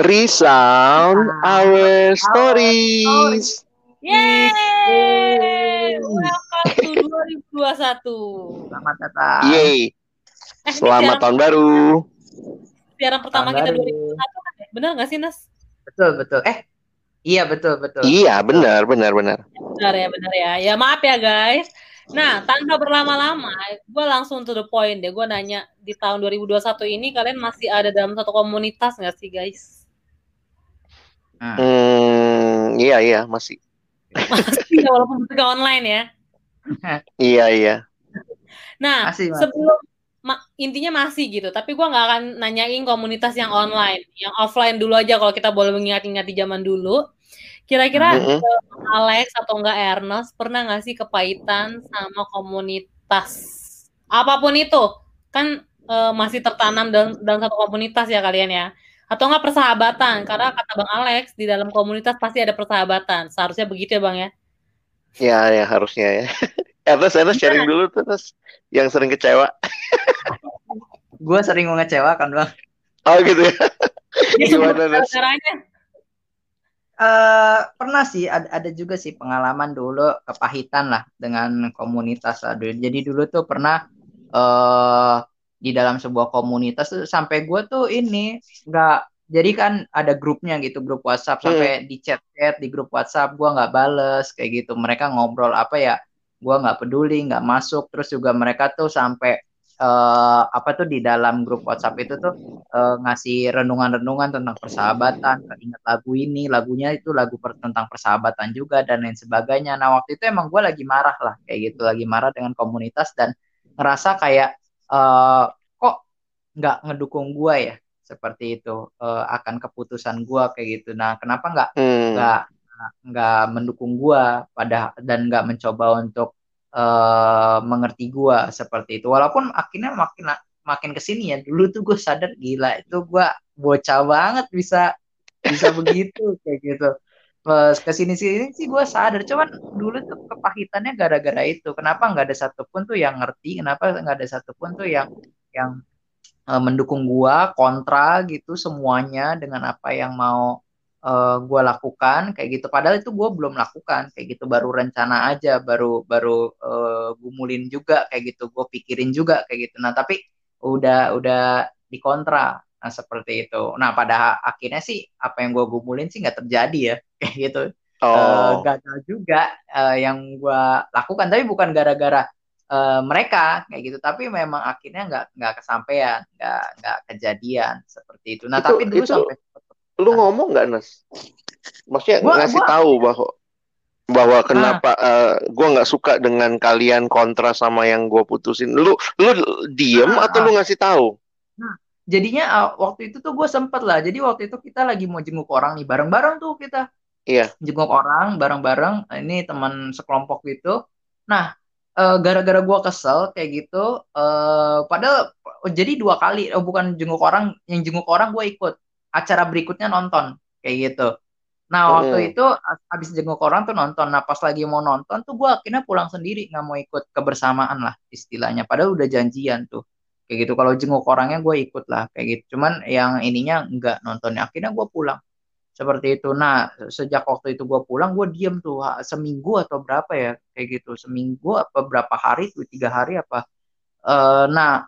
Resound our stories. Yeay! Welcome to 2021. Selamat datang. Yeay. Eh, Selamat tahun baru. siaran pertama Tahun kita baru. 2021 kan ya? Bener gak sih, Nas? Betul, betul. Eh, iya betul, betul. Iya, benar, benar, benar. Benar ya, benar ya. Ya maaf ya guys. Nah, tanpa berlama-lama, gue langsung to the point deh. Gue nanya, di tahun 2021 ini kalian masih ada dalam satu komunitas gak sih guys? Nah, Hmm, iya, iya, masih. Masih ya, walaupun bentuknya online ya. Iya, iya. Nah, Masih, masih. sebelum ma- intinya masih gitu, tapi gua nggak akan nanyain komunitas yang online, yang offline dulu aja kalau kita boleh mengingat-ingat di zaman dulu. Kira-kira Mm-mm. eh, Alex atau enggak Ernest pernah nggak sih kepahitan sama komunitas apa pun itu? Kan eh, masih tertanam dalam, dalam satu komunitas ya kalian ya. Atau enggak persahabatan? Karena kata Bang Alex di dalam komunitas pasti ada persahabatan. Seharusnya begitu ya Bang ya. Ya, ya harusnya ya. Ernest, Ernest sharing dulu Ernest. Yang sering kecewa. Gue sering mengecewakan, Bang. Oh, gitu ya. Gimana, Nas? caranya. eh pernah sih ada, ada juga sih pengalaman dulu kepahitan lah dengan komunitas lah. Jadi dulu tuh pernah eh di dalam sebuah komunitas tuh sampai gue tuh ini nggak jadi kan ada grupnya gitu grup WhatsApp sampai di chat-chat di grup WhatsApp gue nggak bales kayak gitu. Mereka ngobrol apa ya gue nggak peduli nggak masuk. Terus juga mereka tuh sampai eh apa tuh di dalam grup WhatsApp itu tuh eh, ngasih renungan-renungan tentang persahabatan, ingat lagu ini, lagunya itu lagu per- tentang persahabatan juga dan lain sebagainya. Nah waktu itu emang gue lagi marah lah kayak gitu, lagi marah dengan komunitas dan ngerasa kayak eh, kok nggak ngedukung gue ya? Seperti itu. Eh, akan keputusan gue kayak gitu. Nah kenapa nggak Hmm. nggak nggak mendukung gua pada dan nggak mencoba untuk eh, mengerti gua seperti itu? Walaupun akhirnya makin makin ke sini ya. Dulu tuh gue sadar gila itu gua bocah banget bisa bisa begitu kayak gitu Pas ke sini sini sih gue sadar cuman dulu tuh kepahitannya gara-gara itu. Kenapa nggak ada satupun tuh yang ngerti kenapa nggak ada satupun tuh yang yang eh, mendukung gua kontra gitu semuanya dengan apa yang mau eh, gua lakukan kayak gitu. Padahal itu gua belum lakukan kayak gitu. Baru rencana aja baru baru eh, gumulin juga kayak gitu. Gue pikirin juga kayak gitu. Nah tapi udah udah dikontra nah seperti itu. Nah pada akhirnya sih apa yang gue gumulin sih nggak terjadi ya. Kayak gitu. Eh, Oh. gagal juga eh, yang gua lakukan. Tapi bukan gara-gara eh, mereka kayak gitu. Tapi memang akhirnya nggak nggak kesampaian nggak nggak kejadian seperti itu. Nah Itu- tapi dulu itu- sampai Lu ngomong nggak, Nas? Maksudnya Gua- ngasih gua- tahu bahwa bahwa kenapa eh, gua nggak suka dengan kalian kontra sama yang gua putusin. Lu lu diem Ah, atau lu ngasih tahu? Jadinya ah, waktu itu tuh gue sempet lah. Jadi waktu itu kita lagi mau jenguk orang nih bareng-bareng tuh kita. Iya. jenguk orang bareng-bareng ini teman sekelompok gitu. Nah eh, gara-gara gua kesel kayak gitu eh, padahal jadi dua kali oh, bukan jenguk orang yang jenguk orang gue ikut. Acara berikutnya nonton kayak gitu. Nah waktu Mm. itu habis jenguk orang tuh nonton. Nah pas lagi mau nonton tuh gue akhirnya pulang sendiri nggak mau ikut kebersamaan lah istilahnya. Padahal udah janjian tuh kayak gitu kalau jenguk orangnya gue ikut lah kayak gitu cuman yang ininya nggak nontonnya akhirnya gue pulang seperti itu. Nah, sejak waktu itu gue pulang, gue diem tuh seminggu atau berapa ya, kayak gitu. Seminggu apa berapa hari tuh, tiga hari apa. Eh, nah,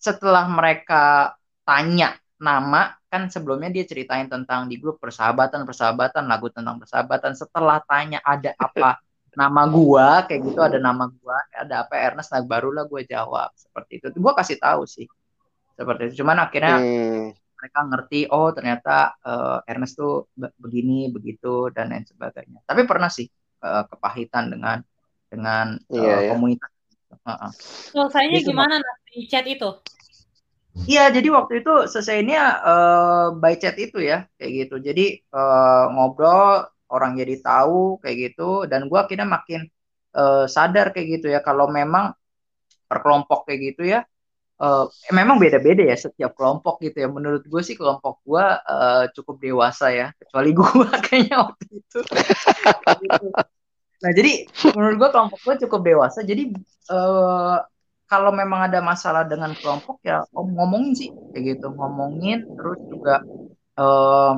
setelah mereka tanya nama, kan sebelumnya dia ceritain tentang di grup persahabatan, persahabatan, lagu tentang persahabatan. Setelah tanya ada apa nama gua, kayak gitu ada nama gua, ada apa Ernest, nah barulah gue jawab seperti itu. Gue kasih tahu sih, seperti itu. Cuman akhirnya Hmm. mereka ngerti oh ternyata eh, Ernest tuh be- begini begitu dan lain sebagainya tapi pernah sih eh, kepahitan dengan dengan eh, Iya, ya. komunitas. Selesainya Itu, gimana di chat itu? Iya jadi waktu itu selesainya eh, by chat itu ya kayak gitu jadi eh, ngobrol orang jadi tahu kayak gitu dan gua akhirnya makin eh, sadar kayak gitu ya kalau memang per kelompok kayak gitu ya eh, memang beda-beda ya setiap kelompok gitu ya. Menurut gue sih kelompok gue eh, cukup dewasa ya, kecuali gue kayaknya waktu itu. Gitu. Nah jadi menurut gue kelompok gue cukup dewasa. Jadi eh, kalau memang ada masalah dengan kelompok ya om- ngomongin sih kayak gitu, ngomongin terus juga uh,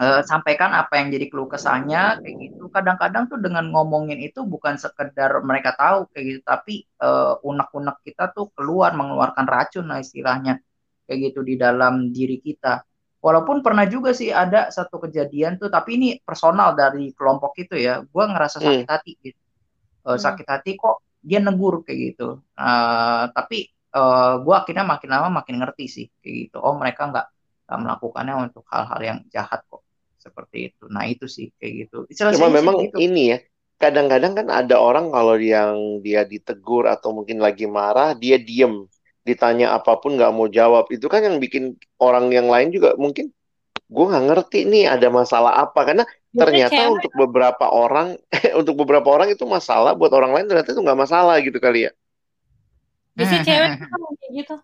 uh, sampaikan apa yang jadi keluh kesahnya kayak gitu. Kadang-kadang tuh dengan ngomongin itu bukan sekedar mereka tahu kayak gitu tapi uh, unek-unek kita tuh keluar mengeluarkan racun lah istilahnya kayak gitu di dalam diri kita. Walaupun pernah juga sih ada satu kejadian tuh tapi ini personal dari kelompok itu ya. Gue ngerasa hmm. sakit hati gitu. Uh, sakit hati kok dia negur kayak gitu. Uh, tapi uh, gue akhirnya makin lama makin ngerti sih kayak gitu. Oh mereka nggak melakukannya untuk hal-hal yang jahat kok seperti itu. Nah itu sih kayak gitu. Cuma memang gitu. ini ya, kadang-kadang kan ada orang kalau yang dia ditegur atau mungkin lagi marah, dia diem, ditanya apa pun nggak mau jawab. Itu kan yang bikin orang yang lain juga mungkin gue nggak ngerti nih ada masalah apa karena ternyata cewek. untuk beberapa orang untuk beberapa orang itu masalah buat orang lain ternyata itu nggak masalah gitu kali ya. Bisa cewek kan kayak gitu.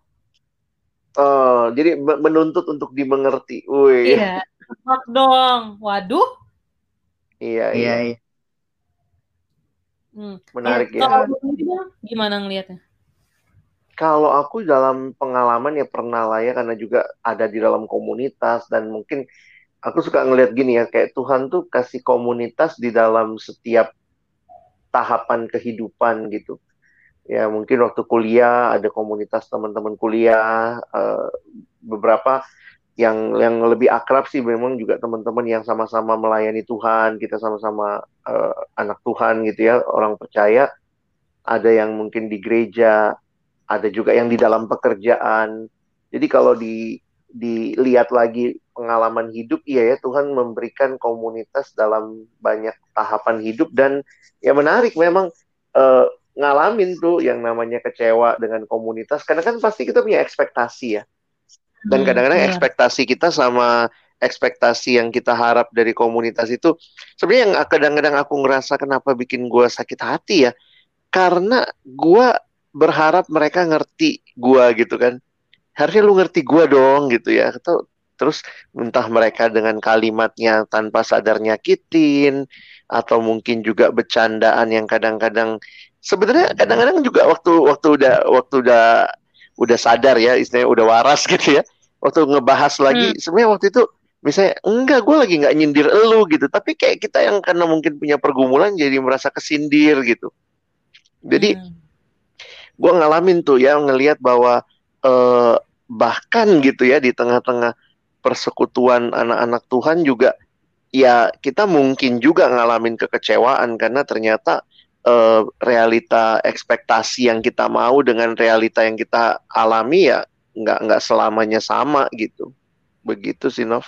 Oh, jadi menuntut untuk dimengerti. Wih. Iya. Mak dong. Waduh. Iya, iya. iya. Hmm. Menarik ya. Kalau gimana ngelihatnya? Kalau aku dalam pengalaman ya pernah lah ya karena juga ada di dalam komunitas dan mungkin aku suka ngelihat gini ya kayak Tuhan tuh kasih komunitas di dalam setiap tahapan kehidupan gitu. Ya mungkin waktu kuliah ada komunitas teman-teman kuliah uh, beberapa yang yang lebih akrab sih memang juga teman-teman yang sama-sama melayani Tuhan kita sama-sama uh, anak Tuhan gitu ya orang percaya. Ada yang mungkin di gereja ada juga yang di dalam pekerjaan. Jadi kalau di dilihat lagi pengalaman hidup iya ya Tuhan memberikan komunitas dalam banyak tahapan hidup dan ya menarik memang uh, ngalamin tuh yang namanya kecewa dengan komunitas. Karena kan pasti kita punya ekspektasi ya. Dan hmm, kadang-kadang hmm, ekspektasi kita sama ekspektasi yang kita harap dari komunitas itu sebenarnya yang kadang-kadang aku ngerasa kenapa bikin gue sakit hati ya karena gue berharap mereka ngerti gue gitu kan. Harusnya lu ngerti gue dong gitu ya. Atau terus entah mereka dengan kalimatnya tanpa sadar nyakitin atau mungkin juga bercandaan yang kadang-kadang sebenarnya kadang-kadang juga waktu waktu udah waktu udah udah sadar ya istilahnya udah waras gitu ya waktu ngebahas lagi hmm. sebenarnya waktu itu misalnya enggak gue lagi nggak nyindir elu gitu tapi kayak kita yang karena mungkin punya pergumulan jadi merasa kesindir gitu jadi hmm. gue ngalamin tuh ya ngelihat bahwa eh, bahkan gitu ya di tengah-tengah persekutuan anak-anak Tuhan juga ya kita mungkin juga ngalamin kekecewaan karena ternyata uh, realita ekspektasi yang kita mau dengan realita yang kita alami ya nggak nggak selamanya sama gitu. Begitu sih Nov.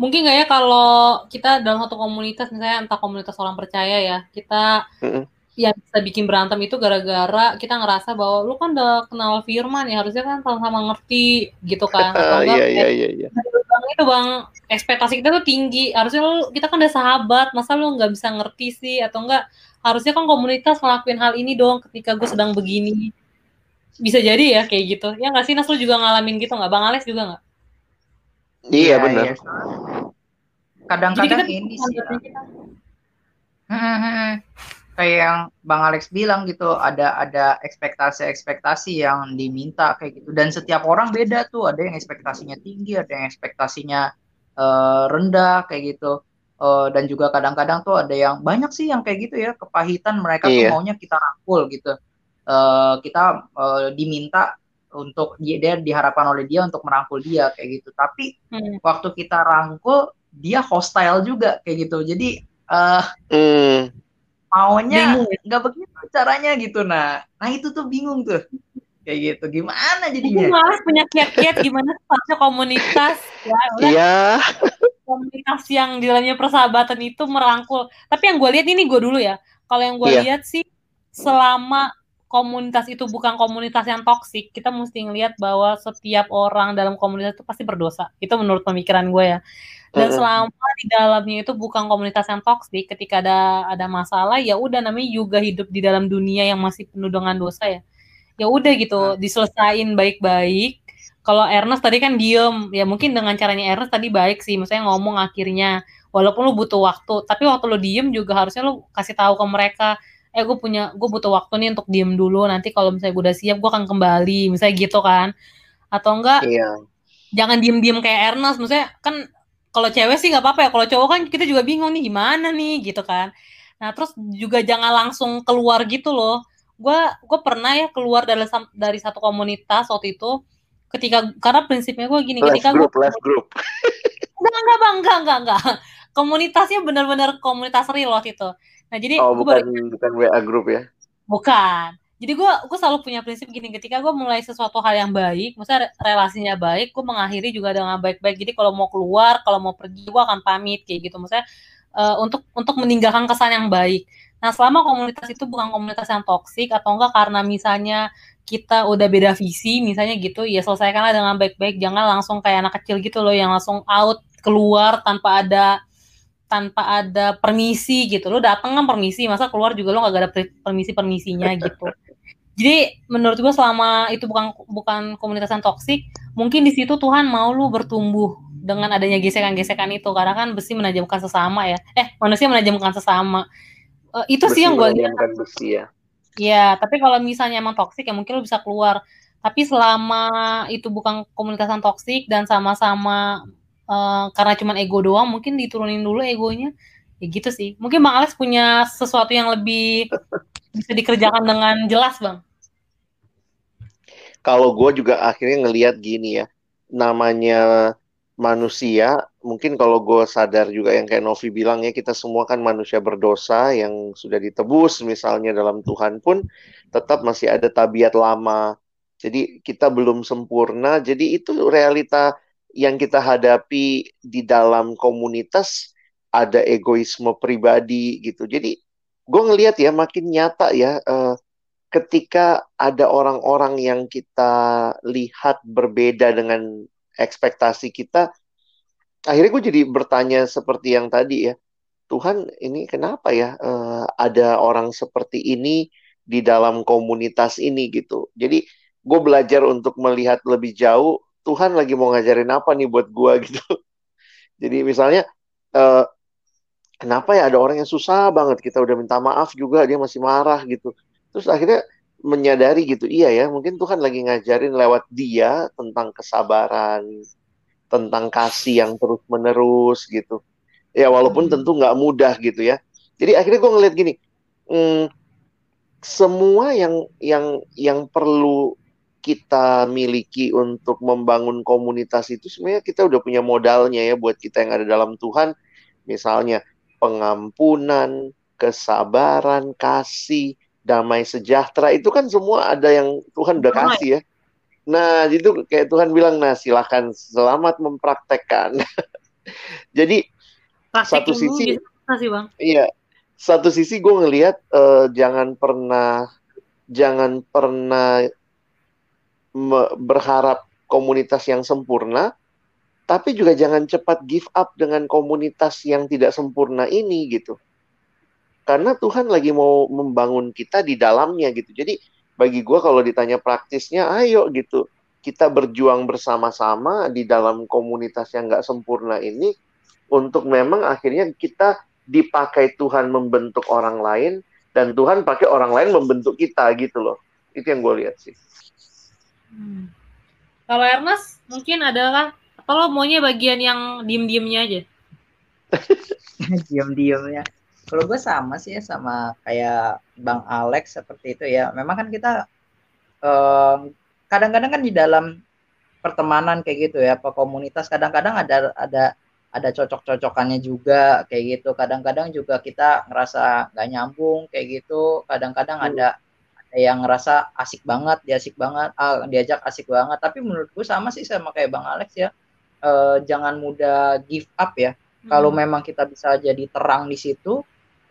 Mungkin nggak ya kalau kita dalam satu komunitas misalnya entah komunitas orang percaya ya kita mm -hmm. yang bisa bikin berantem itu gara-gara kita ngerasa bahwa lu kan udah kenal firman ya harusnya kan sama-sama ngerti gitu kan atau enggak iya, iya, iya, bang itu bang ekspektasi kita tuh tinggi harusnya lu kita kan udah sahabat masa lu nggak bisa ngerti sih atau enggak harusnya kan komunitas ngelakuin hal ini dong ketika gue sedang begini. Bisa jadi ya kayak gitu. Ya nggak sih Nas? Lu juga ngalamin gitu nggak? Bang Alex juga nggak? Iya, iya benar iya. kadang-kadang ini sih kayak yang Bang Alex bilang gitu ada ada ekspektasi-ekspektasi yang diminta kayak gitu. Dan setiap orang beda tuh. Ada yang ekspektasinya tinggi ada yang ekspektasinya uh, rendah kayak gitu uh, dan juga kadang-kadang tuh ada yang banyak sih yang kayak gitu ya kepahitan mereka iya. tuh maunya kita rangkul gitu. Uh, kita uh, diminta untuk dia, dia diharapkan oleh dia untuk merangkul dia kayak gitu. Tapi hmm. waktu kita rangkul dia hostile juga kayak gitu. Jadi uh, hmm. maunya ya? nggak begitu caranya gitu nah nah itu tuh bingung tuh. Kayak gitu. Gimana jadinya? Itu malas punya kiat-kiat gimana harusnya komunitas? Ya iya komunitas yang di dalamnya persahabatan itu merangkul. Tapi yang gue lihat ini gue dulu ya. Kalau yang gue yeah. lihat sih selama komunitas itu bukan komunitas yang toksik, kita mesti ngelihat bahwa setiap orang dalam komunitas itu pasti berdosa. Itu menurut pemikiran gue ya. Dan selama di dalamnya itu bukan komunitas yang toksik, ketika ada ada masalah ya udah namanya juga hidup di dalam dunia yang masih penuh dengan dosa ya. Ya udah gitu, nah. diselesain baik-baik kalau Ernest tadi kan diem. Ya mungkin dengan caranya Ernest tadi baik sih. Misalnya ngomong akhirnya. Walaupun lu butuh waktu. Tapi waktu lu diem juga harusnya lu kasih tahu ke mereka eh gue punya gue butuh waktu nih untuk diem dulu. Nanti kalau misalnya gue udah siap gue akan kembali. Misalnya gitu kan. Atau enggak iya. jangan diem-diem kayak Ernest. Maksudnya kan kalau cewek sih nggak apa-apa ya. Kalau cowok kan kita juga bingung nih gimana nih? Gitu kan. Nah terus juga jangan langsung keluar gitu loh. Gue gue pernah ya keluar dari dari satu komunitas waktu itu ketika karena prinsipnya gue gini ketika group, gue left group. enggak enggak bang enggak enggak enggak. Komunitasnya benar-benar komunitas real waktu itu. Nah jadi Oh, bukan baru bukan WA group ya. bukan. Jadi gue gue selalu punya prinsip gini ketika gue mulai sesuatu hal yang baik maksudnya re- relasinya baik gue mengakhiri juga dengan baik-baik. Jadi kalau mau keluar kalau mau pergi gue akan pamit kayak gitu. Maksudnya eh, untuk untuk meninggalkan kesan yang baik. Nah selama komunitas itu bukan komunitas yang toksik atau enggak karena misalnya kita udah beda visi misalnya gitu ya selesaikanlah dengan baik-baik. Jangan langsung kayak anak kecil gitu loh yang langsung out keluar tanpa ada tanpa ada permisi gitu. Lo dateng kan permisi masa keluar juga lo gak ada permisi permisinya gitu. Jadi menurut gue selama itu bukan bukan komunitas yang toksik mungkin di situ Tuhan mau lu bertumbuh dengan adanya gesekan-gesekan itu. Karena kan besi menajamkan sesama ya. Eh manusia menajamkan sesama. Eh, itu sih Besi yang gue lihat. besi ya. Ya, tapi kalau misalnya emang toksik ya mungkin lo bisa keluar. Tapi selama itu bukan komunitas yang toksik dan sama-sama eh, karena cuman ego doang, mungkin diturunin dulu egonya. Ya gitu sih. Mungkin Bang Alex punya sesuatu yang lebih bisa dikerjakan dengan jelas, Bang. Kalau gue juga akhirnya ngelihat gini ya, namanya manusia, mungkin kalau gue sadar juga yang kayak Novi bilang ya, kita semua kan manusia berdosa yang sudah ditebus misalnya dalam Tuhan pun tetap masih ada tabiat lama. Jadi kita belum sempurna, jadi itu realita yang kita hadapi di dalam komunitas ada egoisme pribadi gitu. Jadi gue ngelihat ya makin nyata ya eh, ketika ada orang-orang yang kita lihat berbeda dengan ekspektasi kita, akhirnya gue jadi bertanya seperti yang tadi ya, Tuhan ini kenapa ya eh, ada orang seperti ini di dalam komunitas ini gitu. Jadi gue belajar untuk melihat lebih jauh, Tuhan lagi mau ngajarin apa nih buat gue gitu. Jadi misalnya eh, kenapa ya ada orang yang susah banget kita udah minta maaf juga dia masih marah gitu. Terus akhirnya menyadari gitu, iya ya, mungkin Tuhan lagi ngajarin lewat dia tentang kesabaran, tentang kasih yang terus-menerus gitu. Ya walaupun Hmm. tentu nggak mudah gitu ya. Jadi akhirnya gue ngeliat gini, hmm, semua yang yang yang perlu kita miliki untuk membangun komunitas itu sebenarnya kita udah punya modalnya ya buat kita yang ada dalam Tuhan. Misalnya pengampunan, kesabaran, kasih, damai sejahtera itu kan semua ada yang Tuhan udah kasih ya. Nah, itu kayak Tuhan bilang, nah silahkan selamat mempraktekkan. Jadi satu Praktekin dulu sisi, bisa susah sih, Bang. iya, satu sisi gue ngelihat eh, jangan pernah, jangan pernah berharap komunitas yang sempurna, tapi juga jangan cepat give up dengan komunitas yang tidak sempurna ini gitu. Karena Tuhan lagi mau membangun kita di dalamnya gitu. Jadi bagi gue kalau ditanya praktisnya, ayo gitu. Kita berjuang bersama-sama di dalam komunitas yang nggak sempurna ini untuk memang akhirnya kita dipakai Tuhan membentuk orang lain dan Tuhan pakai orang lain membentuk kita gitu loh. Itu yang gue lihat sih. Hmm. Kalau Ernest mungkin adalah atau lo maunya bagian yang diem-diemnya aja? diam-diam ya kalau gue sama sih ya sama kayak bang Alex seperti itu ya. Memang kan kita em, kadang-kadang kan di dalam pertemanan kayak gitu ya apa komunitas kadang-kadang ada ada ada cocok-cocokannya juga kayak gitu. Kadang-kadang juga kita ngerasa nggak nyambung kayak gitu. Kadang-kadang Hmm. ada ada yang ngerasa asik banget diasik banget ah, diajak asik banget. Tapi menurut gue sama sih sama kayak bang Alex ya Eh, jangan mudah give up ya. Kalau Hmm. memang kita bisa jadi terang di situ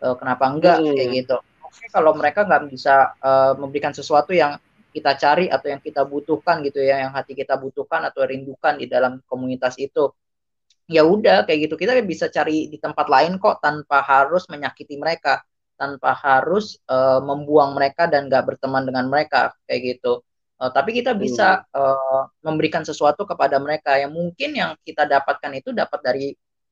eh, kenapa enggak Hmm. kayak gitu. Oke kalau mereka nggak bisa eh, memberikan sesuatu yang kita cari atau yang kita butuhkan gitu ya yang hati kita butuhkan atau rindukan di dalam komunitas itu ya udah kayak gitu. Kita bisa cari di tempat lain kok tanpa harus menyakiti mereka tanpa harus eh, membuang mereka dan nggak berteman dengan mereka kayak gitu. Eh, tapi kita bisa eh, memberikan sesuatu kepada mereka yang mungkin yang kita dapatkan itu dapat dari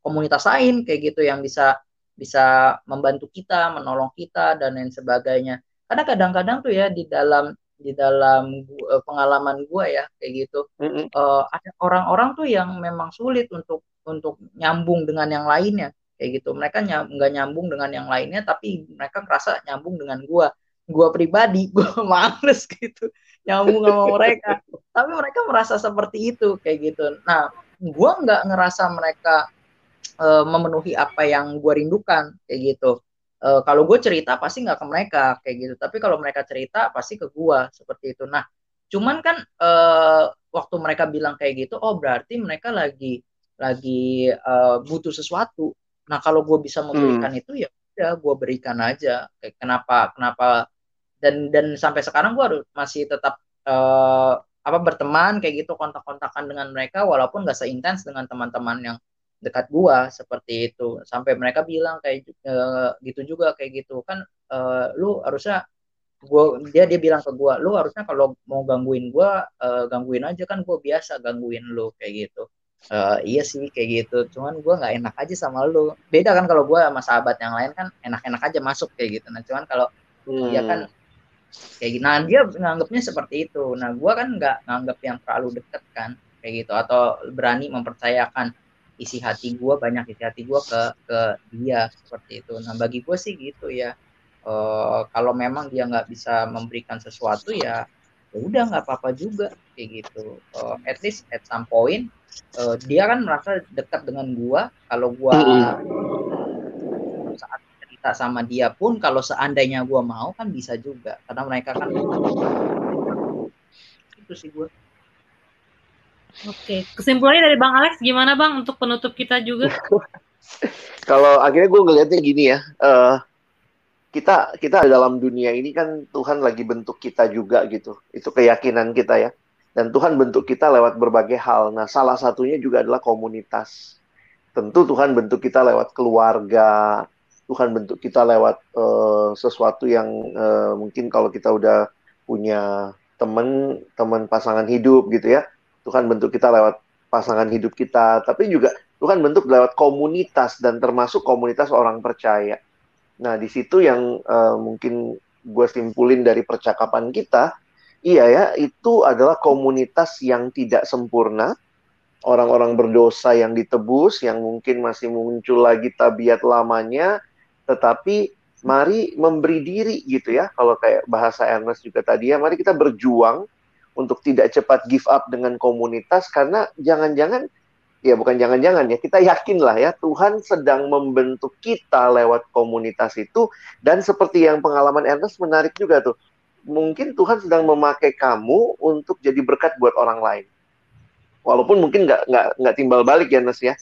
komunitas lain kayak gitu yang bisa bisa membantu kita, menolong kita dan lain sebagainya. Karena kadang-kadang tuh ya di dalam di dalam gua, pengalaman gue ya kayak gitu Mm-mm. uh, ada orang-orang tuh yang memang sulit untuk untuk nyambung dengan yang lainnya kayak gitu mereka nyam, nggak nyambung dengan yang lainnya tapi mereka merasa nyambung dengan gue gue pribadi gue males gitu nyambung sama mereka tapi mereka merasa seperti itu kayak gitu nah gue nggak ngerasa mereka uh, memenuhi apa yang gue rindukan kayak gitu. Uh, kalau gue cerita pasti nggak ke mereka kayak gitu. Tapi kalau mereka cerita pasti ke gue seperti itu. Nah cuman kan uh, waktu mereka bilang kayak gitu oh berarti mereka lagi lagi uh, butuh sesuatu. Nah kalau gue bisa memberikan hmm. itu ya udah gue berikan aja. Kayak kenapa kenapa? Dan dan sampai sekarang gue masih tetap uh, apa berteman kayak gitu kontak-kontakan dengan mereka walaupun gak seintens dengan teman-teman yang dekat gua seperti itu. Sampai mereka bilang kayak e, gitu juga kayak gitu. Kan e, lu harusnya gua dia dia bilang ke gua lu harusnya kalau mau gangguin gua e, gangguin aja kan gua biasa gangguin lu kayak gitu. E, iya sih kayak gitu. Cuman gua nggak enak aja sama lu. Beda kan kalau gua sama sahabat yang lain kan enak-enak aja masuk kayak gitu. Nah cuman kalau hmm. dia kan kayak gitu nah dia nganggapnya seperti itu. Nah gua kan nggak nganggap yang terlalu deket kan kayak gitu atau berani mempercayakan isi hati gue banyak isi hati gue ke ke dia seperti itu. Nah bagi gue sih gitu ya. Uh, kalau memang dia nggak bisa memberikan sesuatu ya ya udah nggak apa-apa juga kayak gitu. Uh, at least at some point uh, dia kan merasa dekat dengan gue kalau gue saat cerita sama dia pun kalau seandainya gue mau kan bisa juga. Karena mereka kan itu sih gue Oke, kesimpulannya dari Bang Alex gimana Bang untuk penutup kita juga? Kalau akhirnya gue ngelihatnya gini ya, uh, kita kita dalam dunia ini kan Tuhan lagi bentuk kita juga gitu, itu keyakinan kita ya. Dan Tuhan bentuk kita lewat berbagai hal. Nah, salah satunya juga adalah komunitas. Tentu Tuhan bentuk kita lewat keluarga, Tuhan bentuk kita lewat uh, sesuatu yang uh, mungkin kalau kita udah punya teman teman pasangan hidup gitu ya Tuhan bentuk kita lewat pasangan hidup kita, tapi juga Tuhan bentuk lewat komunitas dan termasuk komunitas orang percaya. Nah, di situ yang uh, mungkin gue simpulin dari percakapan kita, iya ya, itu adalah komunitas yang tidak sempurna, orang-orang berdosa yang ditebus, yang mungkin masih muncul lagi tabiat lamanya, tetapi mari memberi diri gitu ya, kalau kayak bahasa Ernest juga tadi ya, mari kita berjuang untuk tidak cepat give up dengan komunitas karena jangan-jangan ya bukan jangan-jangan ya kita yakinlah ya Tuhan sedang membentuk kita lewat komunitas itu dan seperti yang pengalaman Ernest menarik juga tuh mungkin Tuhan sedang memakai kamu untuk jadi berkat buat orang lain. Walaupun mungkin nggak nggak nggak timbal balik ya Ernest ya.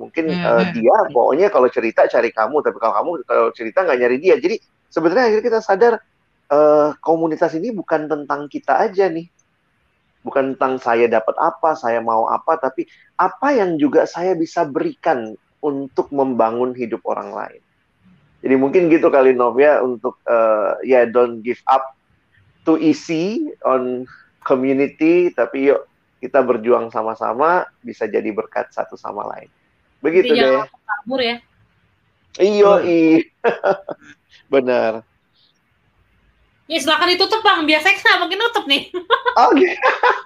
Mungkin hmm. uh, dia pokoknya kalau cerita cari kamu tapi kalau kamu kalau cerita nggak nyari dia. Jadi sebenarnya akhirnya kita sadar uh, komunitas ini bukan tentang kita aja nih bukan tentang saya dapat apa, saya mau apa, tapi apa yang juga saya bisa berikan untuk membangun hidup orang lain. Jadi mungkin gitu kali Nov ya untuk uh, ya yeah, don't give up too easy on community, tapi yuk kita berjuang sama-sama bisa jadi berkat satu sama lain. Begitu deh. Kabur ya. Iyo, i. Benar. Ya silakan ditutup bang, biasanya saya mungkin nutup nih. Oke.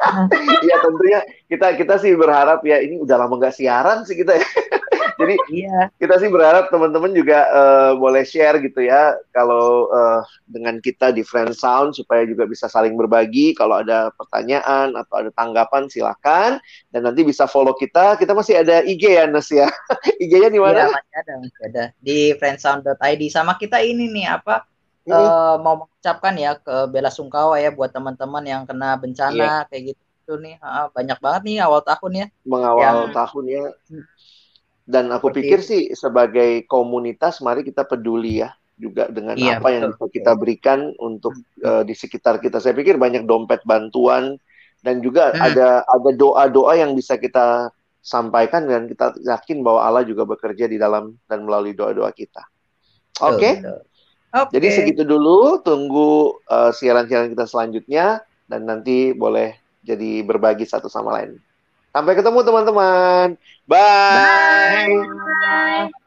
Okay. ya tentunya kita kita sih berharap ya ini udah lama nggak siaran sih kita ya. Jadi iya. kita sih berharap teman-teman juga uh, boleh share gitu ya kalau uh, dengan kita di Friend Sound supaya juga bisa saling berbagi. Kalau ada pertanyaan atau ada tanggapan silakan dan nanti bisa follow kita. Kita masih ada IG ya Nes ya. IG-nya di mana? Iya, masih ada, masih ada di friendsound.id sama kita ini nih apa uh, mau mengucapkan ya ke bela sungkawa ya buat teman-teman yang kena bencana yeah. kayak gitu nih uh, banyak banget nih awal tahun ya mengawal yang... tahun ya hmm. dan aku Seperti pikir sih sebagai komunitas mari kita peduli ya juga dengan iya, apa betul, yang betul. kita berikan untuk uh, di sekitar kita saya pikir banyak dompet bantuan dan juga hmm. ada ada doa-doa yang bisa kita sampaikan dan kita yakin bahwa Allah juga bekerja di dalam dan melalui doa-doa kita. Oke. Okay? Okay. Jadi segitu dulu, tunggu uh, siaran-siaran kita selanjutnya dan nanti boleh jadi berbagi satu sama lain. Sampai ketemu teman-teman. Bye. Bye.